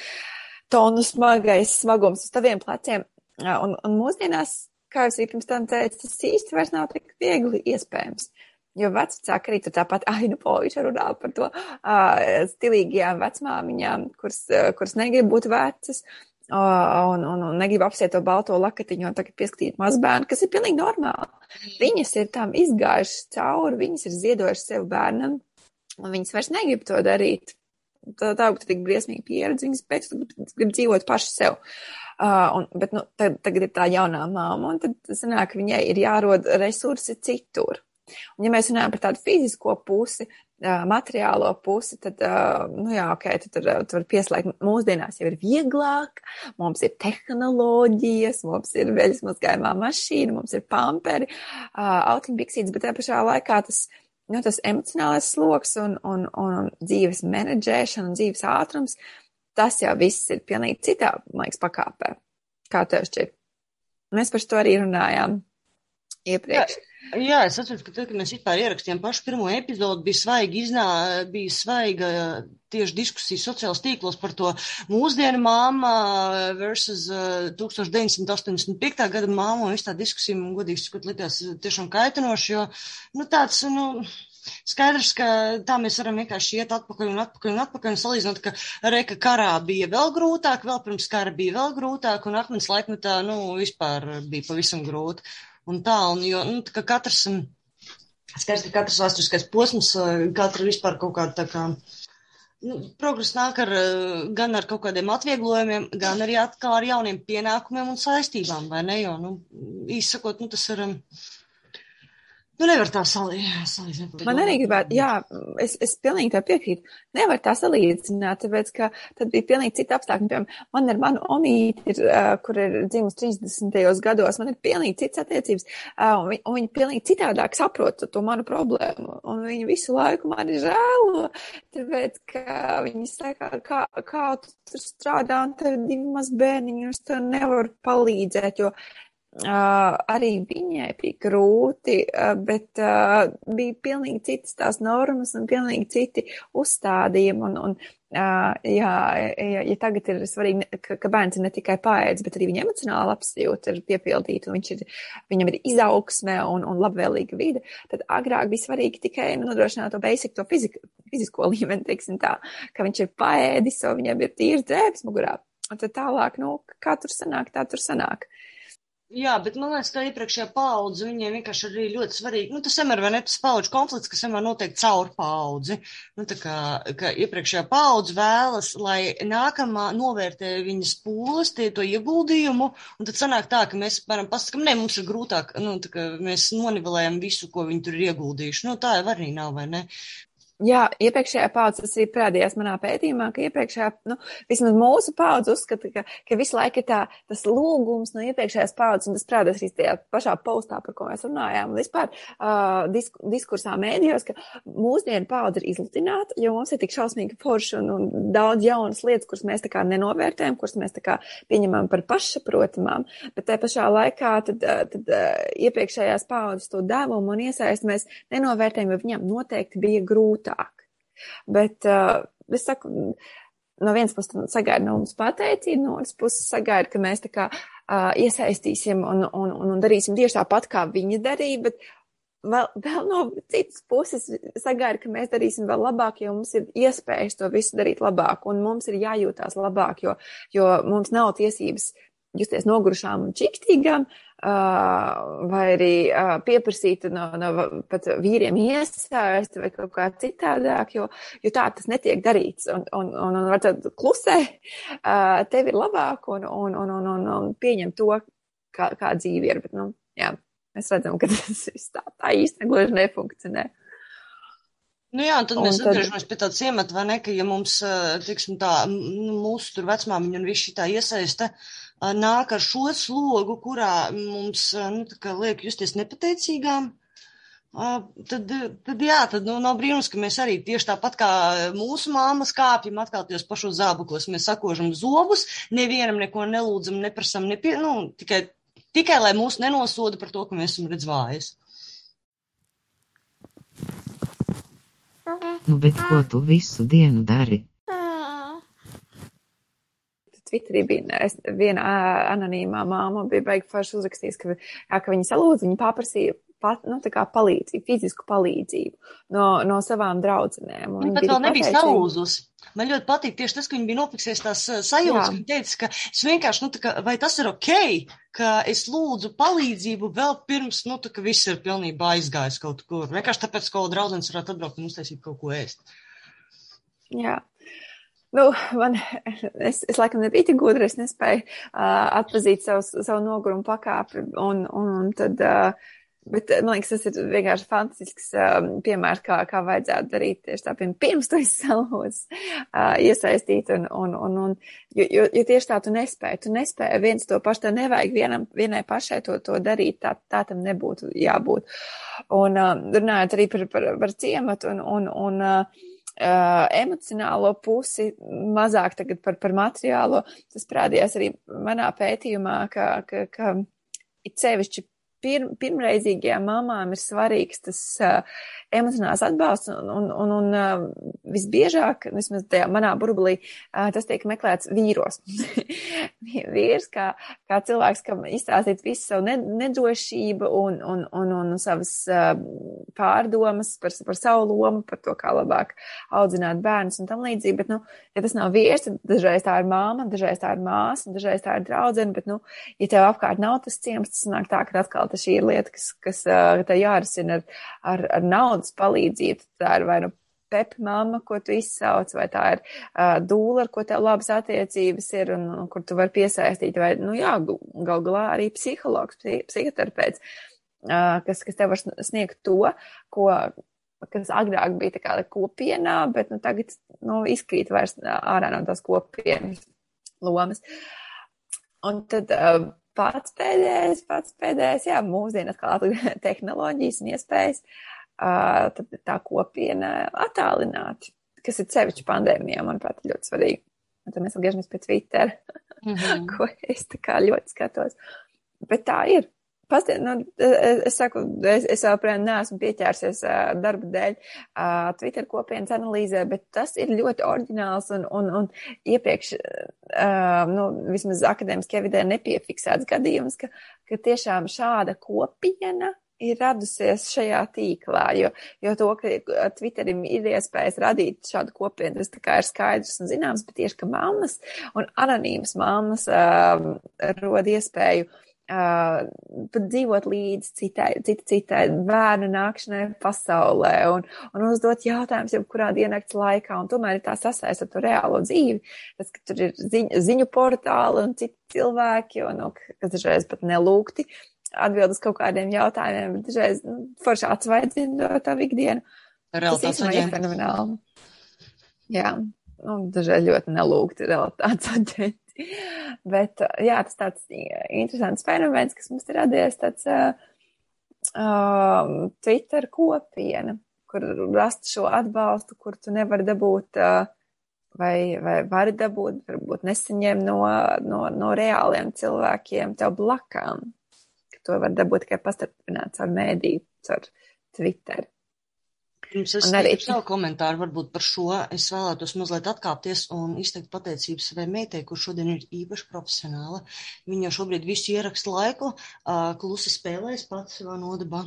tonu smagais smagums uz taviem pleciem. Uh, un, un mūsdienās, kā jau es pirms tam teicu, tas īsti vairs nav tik viegli iespējams. Uh, Jo vecāki arī tur tāpat *laughs* ainu poliši runā par to uh, stilīgajām vecmāmiņām, kuras, uh, kuras negrib būt vecas. Uh, un, un, un negrib apsiet to balto lakatiņu un tagad pieskatīt mazbērnu, kas ir pilnīgi normāli. Viņas ir tam izgājušas cauri, viņas ir ziedojušas sev bērnam, un viņas vairs negrib to darīt. Tā, tā būtu tik briesmīga pieredze, viņas pēc tam grib, dzīvot paši sev. Uh, un, bet, nu, tad, tagad ir tā jaunā māma, un tad sanāk, ka viņai ir jārod resursi citur. Un, ja mēs runājam par tādu fizisko pusi, materiālo pusi, tad, nu jā, ok, tu tur, tur var pieslēgt. Mūsdienās jau ir vieglāk, mums ir tehnoloģijas, mums ir veļas mazgājumā mašīna, mums ir pamperi, autiņbiksītes, bet tajā pašā laikā tas, nu, tas emocionālais sloks un, un, un dzīves menedžēšana un dzīves ātrums, tas jau viss ir pilnīgi citā, man liekas, pakāpē. Kā tev šķiet? Mēs par to arī runājām iepriekš. Jā. Jā, es atceros, ka tad, kad mēs vispār ierakstījām pašu pirmo epizodu, bija svaiga iznā, bija svaiga tieši diskusija sociālos tīklos par to mūsdienu māma versus 1985. gada māmu, un viss tā diskusija man godīgi sakot likās tiešām kaitinoši, jo, nu, tāds, nu, Skaidrs, ka tā mēs varam vienkārši iet atpakaļ un atpakaļ un atpakaļ un salīdzinot, ka reka karā bija vēl grūtāk, vēl pirms kara bija vēl grūtāk un atmiņas laikmetā, nu, vispār bija pavisam grūti un tā, un jo, nu, tā kā katrs, skaidrs, ka katrs vēsturiskais posms, katra vispār kaut kāda tā kā, nu, progress nāk ar, gan ar kaut kādiem atvieglojumiem, gan arī atkal ar jauniem pienākumiem un saistībām, vai ne, jo, nu, īsakot, nu, tas ir. Um, Nu, nevar tā salīdzināt. Man arī gribētu, jā, es, es pilnīgi tā piekrītu. Nevar tā salīdzināt, tāpēc, ka tad bija pilnīgi cita apstākļi. Piemēram, man ir mana omīte, ir, kur ir dzimusi 30. gados, man ir pilnīgi cits attiecības, un, viņi, un viņi pilnīgi citādāk saprot to manu problēmu. Un viņi visu laiku mani žēlo, tāpēc, ka viņi saka, kā, kā tu tur strādā, un tev ir divi maz bērniņi, un es tev nevaru palīdzēt, jo Uh, arī viņai bija grūti, uh, bet uh, bija pilnīgi citas tās normas un pilnīgi citi uzstādījumi. Un, un, uh, jā, ja, ja tagad ir svarīgi, ka, ka bērns ir ne tikai paēdis, bet arī viņa emocionāla apsijūta ir piepildīta un viņš ir, viņam ir izaugsme un, un labvēlīga vide, tad agrāk bija svarīgi tikai nodrošināt to basic, to fizik, fizisko *laughs* līmeni, teiksim tā, ka viņš ir paēdis, o viņam ir tīrs drēbes mugurā. Un tad tālāk, nu, kā tur sanāk, tā tur sanāk. Uh, Jā, bet man liekas, ka iepriekšējā paudze viņiem vienkārši arī ļoti svarīgi. Nu, tas vienmēr vai ne tas paudžu konflikts, kas vienmēr notiek caur paudzi. Nu, tā kā, ka iepriekšējā paudze vēlas, lai nākamā novērtē viņas pūles, tie to ieguldījumu, un tad sanāk tā, ka mēs, piemēram, pasakam, ne, mums ir grūtāk, nu, tā kā mēs nonivelējam visu, ko viņi tur ir ieguldījuši. Nu, tā jau arī nav, vai ne? Jā, iepriekšējā paudze tas arī parādījās manā pētījumā, ka iepriekšējā, nu, vismaz mūsu paudze uzskata, ka, ka visu laiku ir tā, tas lūgums no iepriekšējās paudzes, un tas parādās arī tajā pašā postā, par ko mēs runājām, un vispār uh, disk, diskursā mēdījos, ka mūsdienu paudze ir izlutināta, jo mums ir tik šausmīgi forši un, un daudz jaunas lietas, kuras mēs tā kā nenovērtējam, kuras mēs tā kā pieņemam par pašsaprotamām, bet tajā pašā laikā tad, tad, tad iepriekšējās paudzes to devumu un iesaisti mēs nenovērtējam, jo viņam noteikti bija grūti grūtāk. Bet uh, es saku, no vienas puses sagaidu no mums pateicību, no otras puses sagaidu, ka mēs tā kā uh, iesaistīsim un, un, un, un darīsim tieši tāpat, kā viņi darīja, bet vēl, vēl no citas puses sagaidu, ka mēs darīsim vēl labāk, jo mums ir iespējas to visu darīt labāk, un mums ir jājūtās labāk, jo, jo mums nav tiesības justies nogurušām un čiktīgām, vai arī pieprasīt no, no pat vīriem iesaisti vai kaut kā citādāk, jo, jo tā tas netiek darīts. Un, un, un, un var tad klusē, tev ir labāk un, un, un, un, un, un pieņem to, kā, kā dzīve ir. Bet, nu, jā, mēs redzam, ka *laughs* tas viss tā, tā īsti gluži nefunkcionē. Nu jā, tad mēs tad... atgriežamies pie tādas iemeta, vai ne, ka ja mums, tiksim tā, mūsu tur vecmāmiņa un viss šī tā iesaista, uh, nāk ar šo slogu, kurā mums nu, liek justies nepateicīgām. Tad, tad, jā, tad nu, nav brīnums, ka mēs arī tieši tāpat kā mūsu māmas kāpjam atkal tajos pašos zābakos. Mēs sakožam zobus, nevienam neko nelūdzam, neprasam, nepie, nu, tikai, tikai lai mūs nenosoda par to, ka mēs esam redz vājas. Nu, bet ko tu visu dienu dari? Twitterī bija viena anonīmā māma, bija baigi forši uzrakstījis, ka, jā, ka viņa salūdza, viņa paprasīja pat, nu, tā kā palīdzību, fizisku palīdzību no, no savām draudzenēm. Viņa pat vēl nebija salūzus. Man ļoti patīk tieši tas, ka viņa bija nofiksējis tās sajūtas, ka viņa teica, ka es vienkārši, nu, tā kā, vai tas ir ok, ka es lūdzu palīdzību vēl pirms, nu, tā kā viss ir pilnībā aizgājis kaut kur. Vienkārši tāpēc, ka draudzenes varētu atbraukt un uztaisīt kaut ko ēst. Jā. Nu, man, es, es laikam nebiju tik gudra, es nespēju uh, atpazīt savu, savu nogurumu pakāpi, un, un, un tad, uh, bet man liekas, tas ir vienkārši fantastisks um, piemērs, kā, kā vajadzētu darīt tieši tā, pirms tu esi salūdz, uh, iesaistīt, un, un, un, un jo, jo, jo tieši tā tu nespēji, tu nespēji viens to pašu, tev nevajag vienam, vienai pašai to, to darīt, tā, tā tam nebūtu jābūt. Un uh, runājot arī par, par, par ciematu un, un, un uh, uh, emocionālo pusi, mazāk tagad par, par materiālo. Tas parādījās arī manā pētījumā, ka, ka, ka it sevišķi pir, pirmreizīgajām mamām ir svarīgs tas uh, emocionāls atbalsts, un, un, un, un uh, visbiežāk, vismaz tajā manā burbulī, uh, tas tiek meklēts vīros. *laughs* Vīrs kā, kā cilvēks, kam izstāstīt visu savu nedrošību un, un, un, un savas uh, pārdomas par, par savu lomu, par to, kā labāk audzināt bērnus un tam līdzīgi, bet, nu, ja tas nav vīrs, tad dažreiz tā ir māma, dažreiz tā ir māsa, dažreiz tā ir draudzene, bet, nu, ja tev apkārt nav tas ciems, tas nāk tā, ka atkal tā šī ir lieta, kas, kas tā jārisina ar, ar, ar naudas palīdzību. Tā ir vai nu pepi mamma, ko tu izsauc, vai tā ir uh, dūla, ar ko tev labas attiecības ir un, un kur tu vari piesaistīt, vai, nu jā, gal galā arī psihologs, psihoterapeits, uh, kas, kas tev var sniegt to, ko, kas agrāk bija tā kā kopienā, bet, nu, tagad, nu, izkrīt vairs ārā no tās kopienas lomas. Un tad uh, pats pēdējais, pats pēdējais, jā, mūsdienas kā *laughs* tehnoloģijas un iespējas, uh, tad tā kopiena attālināti, kas ir sevišķi pandēmijā, manuprāt, ļoti svarīgi. Un tad mēs atgriežamies pie Twitter, mm -hmm. *laughs* ko es tā kā ļoti skatos. Bet tā ir. Pastien, nu, es, es saku, es, es prēm neesmu pieķērsies uh, darba dēļ Twitter kopienas analīzē, bet tas ir ļoti oriģināls un, un, un iepriekš, nu, vismaz akadēmiski evidē nepiefiksēts gadījums, ka, ka tiešām šāda kopiena ir radusies šajā tīklā, jo, jo to, ka Twitterim ir iespējas radīt šādu kopienu, tas tā kā ir skaidrs un zināms, bet tieši, ka mammas un anonīmas mammas uh, rod iespēju uh, Uh, pat dzīvot līdz citai, citai, citai bērnu nākšanai pasaulē un, un uzdot jautājumus jau kurā diennakts laikā, un tomēr ir tā sasaist ar to reālo dzīvi, tas, ka tur ir ziņu, ziņu portāli un citi cilvēki, un, nu, kas dažreiz pat nelūgti atbild uz kaut kādiem jautājumiem, bet dažreiz nu, forši atsvaidzina tā ikdienu. Realitātes tas ir fenomenāli. Jā, nu, dažreiz ļoti nelūgti realitātes aģenti. *laughs* Bet, jā, tas tāds interesants fenomens, kas mums ir radies, tāds uh, uh, Twitter kopiena, kur rast šo atbalstu, kur tu nevari dabūt, uh, vai, vai vari dabūt, varbūt nesaņem no, no, no reāliem cilvēkiem tev blakām. To var dabūt tikai pastarpināts ar mēdī, ar Twitter. Pirms es arī savu komentāru varbūt par šo, es vēlētos mazliet atkāpties un izteikt pateicību savai meitai, kur šodien ir īpaši profesionāla. Viņa jau šobrīd visu ierakstu laiku uh, klusi spēlēs pats savā nodabā.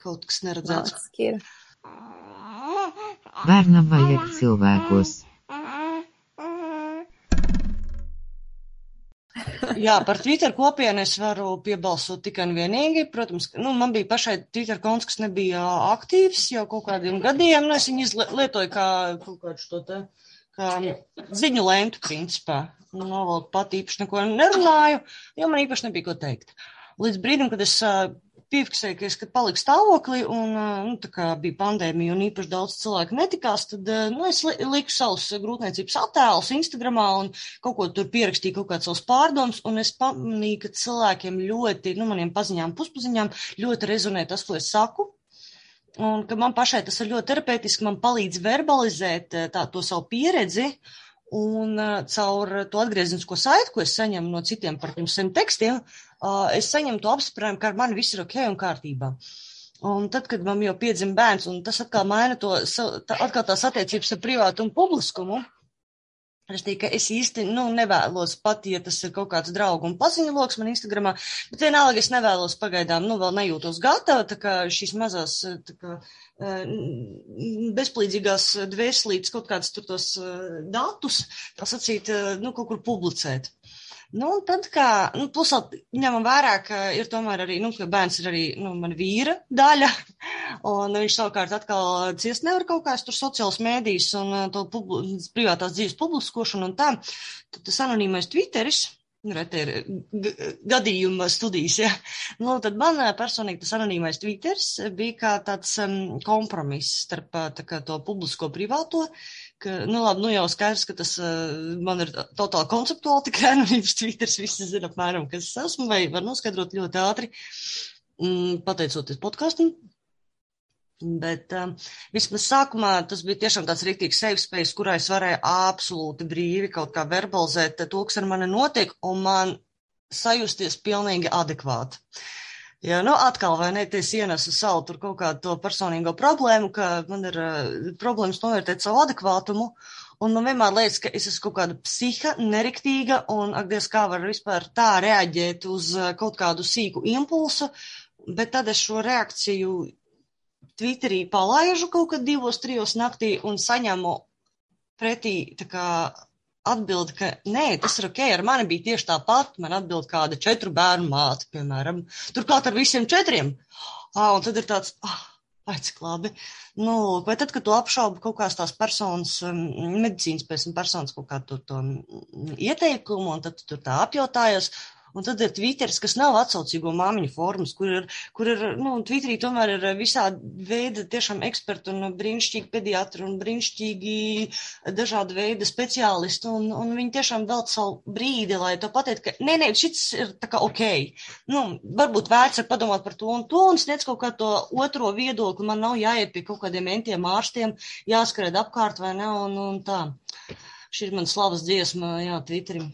Kaut kas neredzēts. Bērnam vajag cilvēkos. Jā, par Twitter kopienu es varu piebalsot tikai un vienīgi. Protams, nu, man bija pašai Twitter konts, kas nebija aktīvs jau kaut kādiem gadiem. Nu, es viņu izlietoju kā kaut kādu šo te, kā ziņu lēmtu principā. Nu, vēl pat īpaši neko nerunāju, jo man īpaši nebija ko teikt. Līdz brīdim, kad es piefiksēju, ka paliku stāvoklī un, nu, tā kā bija pandēmija un īpaši daudz cilvēku netikās, tad, nu, es liku savus grūtniecības attēlus Instagramā un kaut ko tur pierakstīju, kaut kāds savus pārdomus, un es pamanīju, ka cilvēkiem ļoti, nu, maniem paziņām, puspaziņām ļoti rezonē tas, ko es saku. Un ka man pašai tas ir ļoti terapeitiski, man palīdz verbalizēt tā, to savu pieredzi, un uh, caur to atgrieznisko saiti, ko es saņemu no citiem par tiem saviem tekstiem, uh, es saņemu to apspriedumu, ka ar mani viss ir ok un kārtībā. Un tad, kad man jau piedzima bērns, un tas atkal maina to, tā, atkal tās attiecības ar privātu un publiskumu, Es tikai es īsti nu, nevēlos pat, ja tas ir kaut kāds draugu un paziņu loks man Instagramā, bet vienalga es nevēlos pagaidām, nu vēl nejūtos gatava, tā kā šīs mazās, kā bezplīdzīgās dvēselītes kaut kāds tur tos datus, tā sacīt, nu kaut kur publicēt. Nu, un tad, kā, nu, plus ņemam vērā, ka ir tomēr arī, nu, ka bērns ir arī, nu, man vīra daļa, un viņš savukārt atkal ciest nevar kaut kāds tur sociāls mēdījis un to privātās dzīves publiskošanu un tā, tad tas anonīmais Twitteris, reti ir gadījuma studijas, ja. Nu, tad man uh, personīgi tas anonīmais Twitters bija kā tāds um, kompromiss starp tā kā to publisko privāto, ka, nu labi, nu jau skaidrs, ka tas uh, man ir totāli konceptuāli tikai anonīms Twitters, visi zina apmēram, kas es esmu, vai var noskaidrot ļoti ātri, mm, pateicoties podkastam. Bet um, vismaz sākumā tas bija tiešām tāds rīktīgs safe space, kurā es varēju absolūti brīvi kaut kā verbalizēt to, kas ar mani notiek, un man sajusties pilnīgi adekvāti. Jā, nu atkal vai ne, es ienesu savu tur kaut kādu to personīgo problēmu, ka man ir uh, problēmas novērtēt savu adekvātumu, un man vienmēr liekas, ka es esmu kaut kāda psiha, neriktīga, un, ak, Dievs, kā var vispār tā reaģēt uz uh, kaut kādu sīku impulsu, bet tad es šo reakciju Twitterī palaižu kaut kad divos, trijos naktī un saņemu pretī kā atbild, ka nē, tas ir ok, ar mani bija tieši tāpat, man atbild kāda četru bērnu māte, piemēram, turklāt ar visiem četriem. Ah, un tad ir tāds, ah, vai cik labi. Nu, vai tad, kad tu apšaubi kaut kādas tās personas, medicīnas pēc personas kaut kādu to, to ieteikumu, un tad tu tur tā apjautājies, Un tad ir Twitteris, kas nav atsaucīgo māmiņu formas, kur ir, kur ir, nu, Twitterī tomēr ir visādi veidi tiešām eksperti un brīnišķīgi pediatri un brīnišķīgi dažādi veidi speciālisti, un, un viņi tiešām velc savu brīdi, lai to pateikt, ka, nē, nē, šis ir tā kā ok. Nu, varbūt vērts ir padomāt par to un to, un sniedz kaut kā to otro viedokli, man nav jāiet pie kaut kādiem entiem ārstiem, jāskrēd apkārt vai ne, un, un tā. Šī ir man slavas dziesma, jā, Twitterim.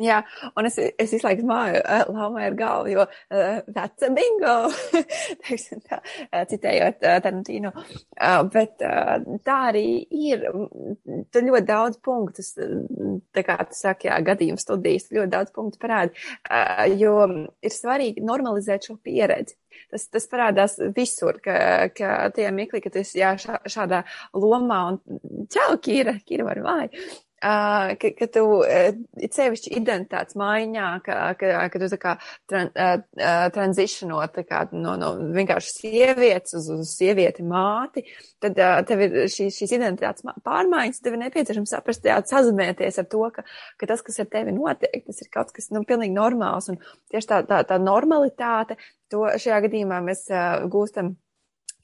Jā, un es, es visu laiku māju laumai ar galvu, jo uh, that's a bingo, *laughs* teiksim tā, citējot uh, Tarantino. Uh, bet uh, tā arī ir, tur ļoti daudz punktus, tā kā tu saki, jā, gadījums studijas, ļoti daudz punktu parāda, uh, jo ir svarīgi normalizēt šo pieredzi. Tas, tas parādās visur, ka, ka tie mirkli, ka tu esi jā, šā, šādā lomā un čau, Kīra, Kīra var māju. Uh, ka, ka tu uh, it sevišķi identitātes maiņā, ka, ka, ka tu tā kā tran, uh, transitionot tā kā no, no vienkārši sievietes uz, uz sievieti māti, tad uh, tev ir šīs, šīs identitātes pārmaiņas, tev ir nepieciešams saprast, jā, sazumēties ar to, ka, ka tas, kas ar tevi notiek, tas ir kaut kas, nu, pilnīgi normāls, un tieši tā, tā, tā normalitāte, to šajā gadījumā mēs uh, gūstam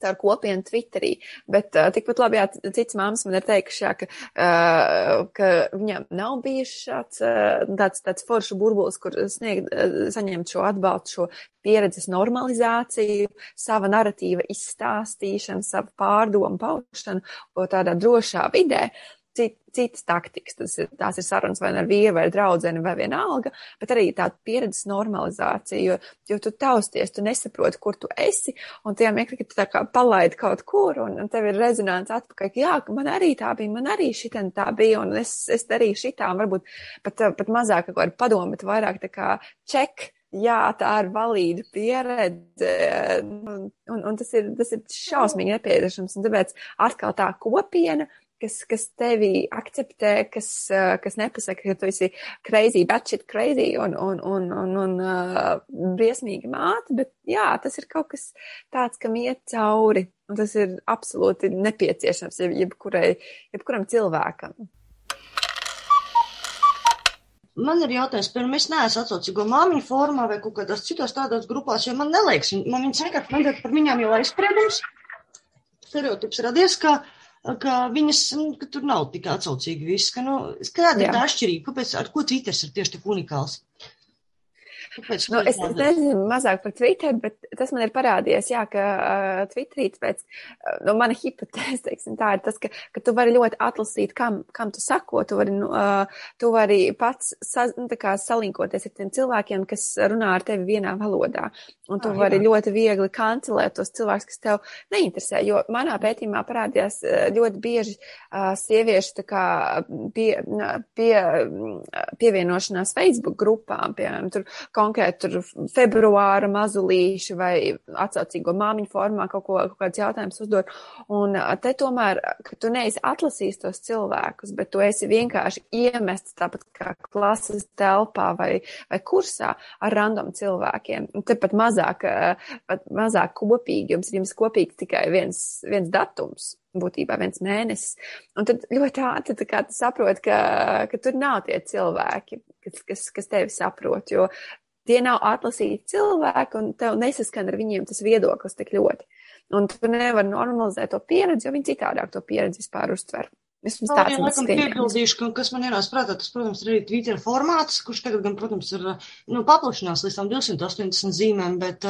caur kopienu Twitterī. Bet uh, tikpat labi, jā, cits māmas man ir teikuši, jā, ka, uh, ka viņam nav bijis šāds uh, tāds, tāds foršu burbulis, kur sniegt, uh, saņemt šo atbalstu, šo pieredzes normalizāciju, sava naratīva izstāstīšanu, savu pārdomu paušanu tādā drošā vidē cit, citas taktikas. Tas ir, tās ir sarunas vai nu ar vīru vai draudzeni vai vienalga, bet arī tāda pieredzes normalizācija, jo, jo tu tausties, tu nesaproti, kur tu esi, un tajā mirklī, ka tu tā kā palaidi kaut kur, un, un tev ir rezonants atpakaļ, ka jā, man arī tā bija, man arī šitien tā bija, un es, es darīju šitām, varbūt pat, pat mazāk kaut kādu padomu, bet vairāk tā kā ček. Jā, tā ir valīda pieredze, un, un, un tas, ir, tas ir šausmīgi nepieciešams. Un tāpēc atkal tā kopiena, kas, kas tevi akceptē, kas, kas nepasaka, ka tu esi crazy, batshit crazy un, un, un, un, un uh, briesmīgi māte, bet jā, tas ir kaut kas tāds, kam iet cauri, un tas ir absolūti nepieciešams jeb, jebkurai, jebkuram cilvēkam. Man ir jautājums, pirmā, es neesmu atsaucīgo māmiņu formā vai kaut kādās citos tādās grupās, jo man neliekas, man viņas vienkārši, man par viņām jau aizspriedums, stereotips radies, ka uh, ka viņas, nu, ka tur nav tik atsaucīgi viss, ka, nu, kāda ir tā atšķirība, kāpēc, ar ko Twitters ir tieši tik unikāls? Kāpēc, nu, es, es nezinu mazāk par Twitter, bet tas man ir parādījies, jā, ka uh, Twitterī pēc, uh, nu, mana hipotēze, teiksim, tā ir tas, ka, ka tu vari ļoti atlasīt, kam, kam tu sako, tu vari, nu, uh, tu vari pats sa, nu, kā salinkoties ar tiem cilvēkiem, kas runā ar tevi vienā valodā, un tu ah, vari jā. ļoti viegli kancelēt tos cilvēkus, kas tev neinteresē, jo manā pētījumā parādījās uh, ļoti bieži uh, sieviešu, kā pie, pie, pievienošanās Facebook grupām, piemēram, tur konkrēti tur februāra mazulīši vai atsaucīgo māmiņu formā kaut, ko, kaut kāds jautājums uzdot. Un te tomēr, ka tu neesi atlasījis tos cilvēkus, bet tu esi vienkārši iemests tāpat kā klases telpā vai, vai kursā ar random cilvēkiem. Un te pat mazāk, pat mazāk kopīgi, jums ir jums kopīgi tikai viens, viens datums būtībā viens mēnesis. Un tad ļoti ātri tā kā tu saproti, ka, ka tur nav tie cilvēki, kas, kas, kas tevi saprot, jo tie nav atlasīti cilvēki, un tev nesaskan ar viņiem tas viedoklis tik ļoti. Un tu nevari normalizēt to pieredzi, jo viņi citādāk to pieredzi vispār uztver. Vismaz tāds ir laikam piebildīšu, ka, kas man ienāca prātā, tas, protams, ir arī Twitter formāts, kurš tagad gan, protams, ir, nu, paplašinās līdz tam 280 zīmēm, bet,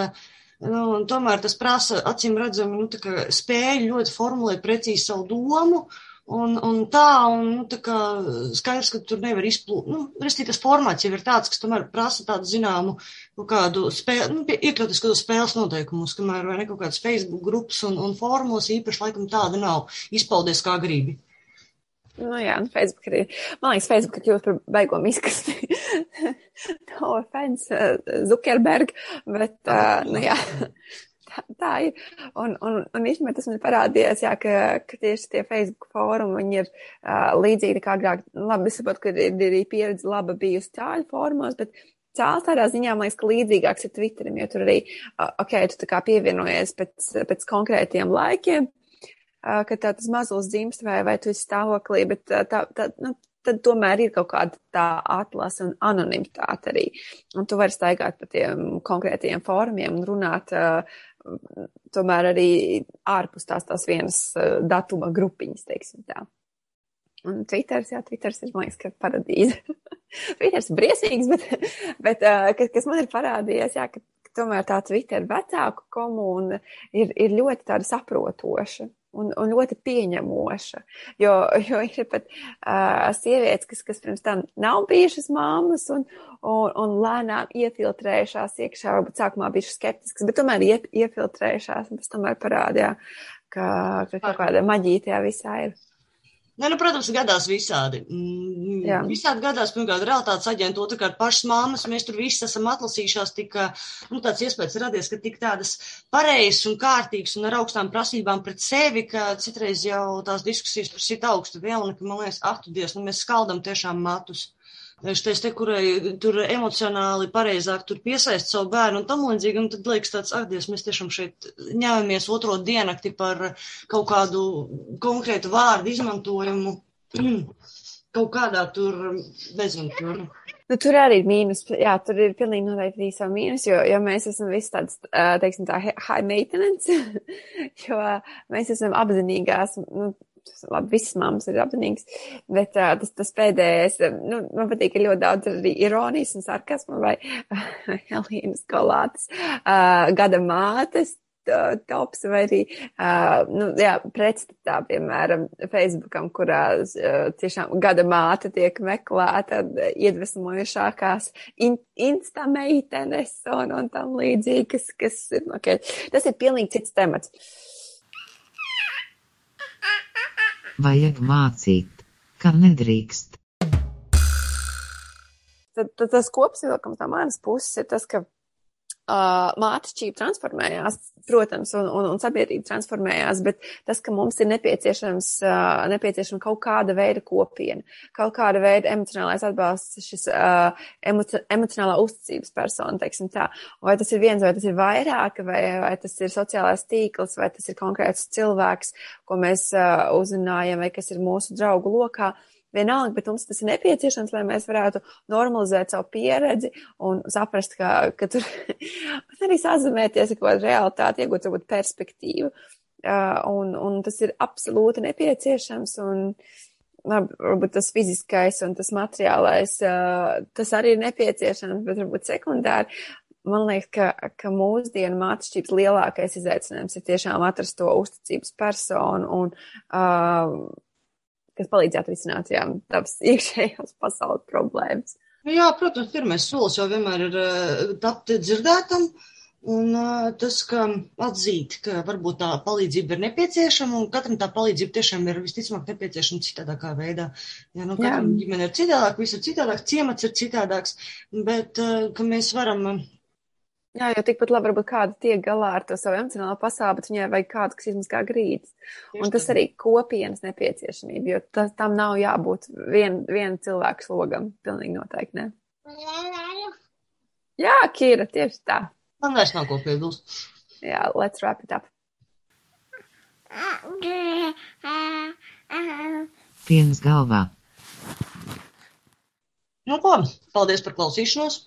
nu, tomēr tas prasa, acīm redzami, nu, tā kā spēju ļoti formulēt precīzi savu domu, Un, un tā, un nu, tā kā skaidrs, ka tur nevar izplūt. Nu, restī tas formāts jau ir tāds, kas tomēr prasa tādu zināmu kaut kādu spēli, nu, iekļauties kādu spēles noteikumus, kamēr vai ne kaut kādas Facebook grupas un, un formos īpaši laikam tāda nav. Izpaudies kā gribi. Nu jā, nu Facebook arī. Man liekas, Facebook ir kļūst par beigo miskasti. *laughs* no offense, uh, Zuckerberg, bet, uh, nu jā. *laughs* Tā, tā ir. Un, un, un īstenībā tas man parādījās, jā, ka, ka tieši tie Facebook fórumi, viņi ir uh, līdzīgi kā agrāk. Labi, es saprotu, ka ir, ir arī pieredze laba bijusi cāļu fórumos, bet cēls tādā ziņā, man liekas, ka līdzīgāks ir Twitterim, jo tur arī, ok, tu tā kā pievienojies pēc, pēc konkrētiem laikiem, ka tā tas mazulis dzimst vai, vai tu esi stāvoklī, bet tā, tā, tā nu, tad tomēr ir kaut kāda tā atlase un anonimitāte arī. Un tu vari staigāt pa tiem konkrētiem fórumiem un runāt tomēr arī ārpus tās tās vienas datuma grupiņas, teiksim tā. Un Twitters, jā, Twitters ir, man liekas, ka paradīze. *laughs* Twitters ir briesīgs, bet, bet kas, kas man ir parādījies, jā, ka, tomēr tā Twitter vecāku komūna ir, ir ļoti tāda saprotoša un, un ļoti pieņemoša. Jo, jo ir pat uh, sievietes, kas, kas pirms tam nav bijušas māmas un, un, un lēnām iefiltrējušās iekšā, varbūt sākumā bijušas skeptiskas, bet tomēr ie, iefiltrējušās, un tas tomēr parādīja, ka, ka kaut kāda maģija tajā visā ir. Ne, nu, protams, gadās visādi. Mm, Jā. Visādi gadās, pirmkārt, realitātes aģenti, otrkārt, pašas māmas, mēs tur visi esam atlasījušās, tik, nu, tāds iespējas radies, ka tik tādas pareizas un kārtīgas un ar augstām prasībām pret sevi, ka citreiz jau tās diskusijas par sit augstu vēl, un ka, man liekas, aktu dievs, nu, mēs skaldam tiešām matus štais te, kurai tur emocionāli pareizāk tur piesaist savu bērnu un tam līdzīgi, un tad liekas tāds, ak, Dievs, mēs tiešām šeit ņemamies otro dienakti par kaut kādu konkrētu vārdu izmantojumu. *clears throat* kaut kādā tur, nezinu, tur. Nu, tur arī ir mīnus, jā, tur ir pilnīgi noteikti arī savu mīnus, jo, jo mēs esam visi tāds, teiksim tā, high maintenance, *laughs* jo mēs esam apzinīgās, nu, labi, visas mammas ir apzinīgas, bet uh, tas, tas pēdējais, nu, man patīk, ka ļoti daudz arī ironijas un sarkasma vai Elīnas Kolātas uh, gada mātes tops vai arī, uh, nu, jā, pretstatā, piemēram, Facebookam, kurā uh, tiešām gada māte tiek meklēta iedvesmojušākās in, insta meitenes un, un tam līdzīgi, kas, kas, okay. tas ir pilnīgi cits temats. Vajag mācīt, ka nedrīkst. Tad, tad tas kopsavilkums no manas puses ir tas, ka uh, mātešķība transformējās, protams, un, un, un sabiedrība transformējās, bet tas, ka mums ir nepieciešams, uh, nepieciešama kaut kāda veida kopiena, kaut kāda veida emocionālais atbalsts, šis uh, emoci emocionālā uzticības persona, teiksim tā. Vai tas ir viens, vai tas ir vairāk, vai, vai tas ir sociālais tīkls, vai tas ir konkrēts cilvēks, ko mēs uh, uzzinājam, vai kas ir mūsu draugu lokā. Uh, vienalga, bet mums tas ir nepieciešams, lai mēs varētu normalizēt savu pieredzi un saprast, ka, ka tur *laughs* arī sazināties ar kaut kādu realitāti, iegūt varbūt perspektīvu. Uh, un, un tas ir absolūti nepieciešams. Un, labi, varbūt tas fiziskais un tas materiālais, uh, tas arī ir nepieciešams, bet varbūt sekundāri. Man liekas, ka, ka mūsdienu mācības lielākais izaicinājums ir tiešām atrast to uzticības personu un uh, kas palīdzētu risināt jā, tavas *laughs* iekšējās pasaules problēmas. Nu jā, protams, pirmais solis jau vienmēr ir uh, tapt dzirdētam. Un uh, tas, ka atzīt, ka varbūt tā palīdzība ir nepieciešama, un katram tā palīdzība tiešām ir visticamāk nepieciešama citādākā veidā. Jā, nu, katram ģimene ir citādāk, viss ir citādāk, ciemats ir citādāks, bet uh, ka mēs varam Jā, jo tikpat labi varbūt kāda tiek galā ar to savu emocionālo pasauli, bet viņai vajag kādu, kas izmaskā grīdas. Un tas arī kopienas nepieciešamība, jo tas, tam nav jābūt vien, viena cilvēka slogam. Pilnīgi noteikti ne. Jā, Kīra, tieši tā. Man vairs nav ko piebilst. Jā, let's wrap it up. Piens galvā. Nu ko, paldies par klausīšanos.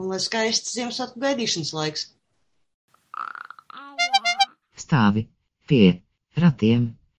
Un lai skaists Ziemassvētku gaidīšanas laiks. Stāvi pie ratiem.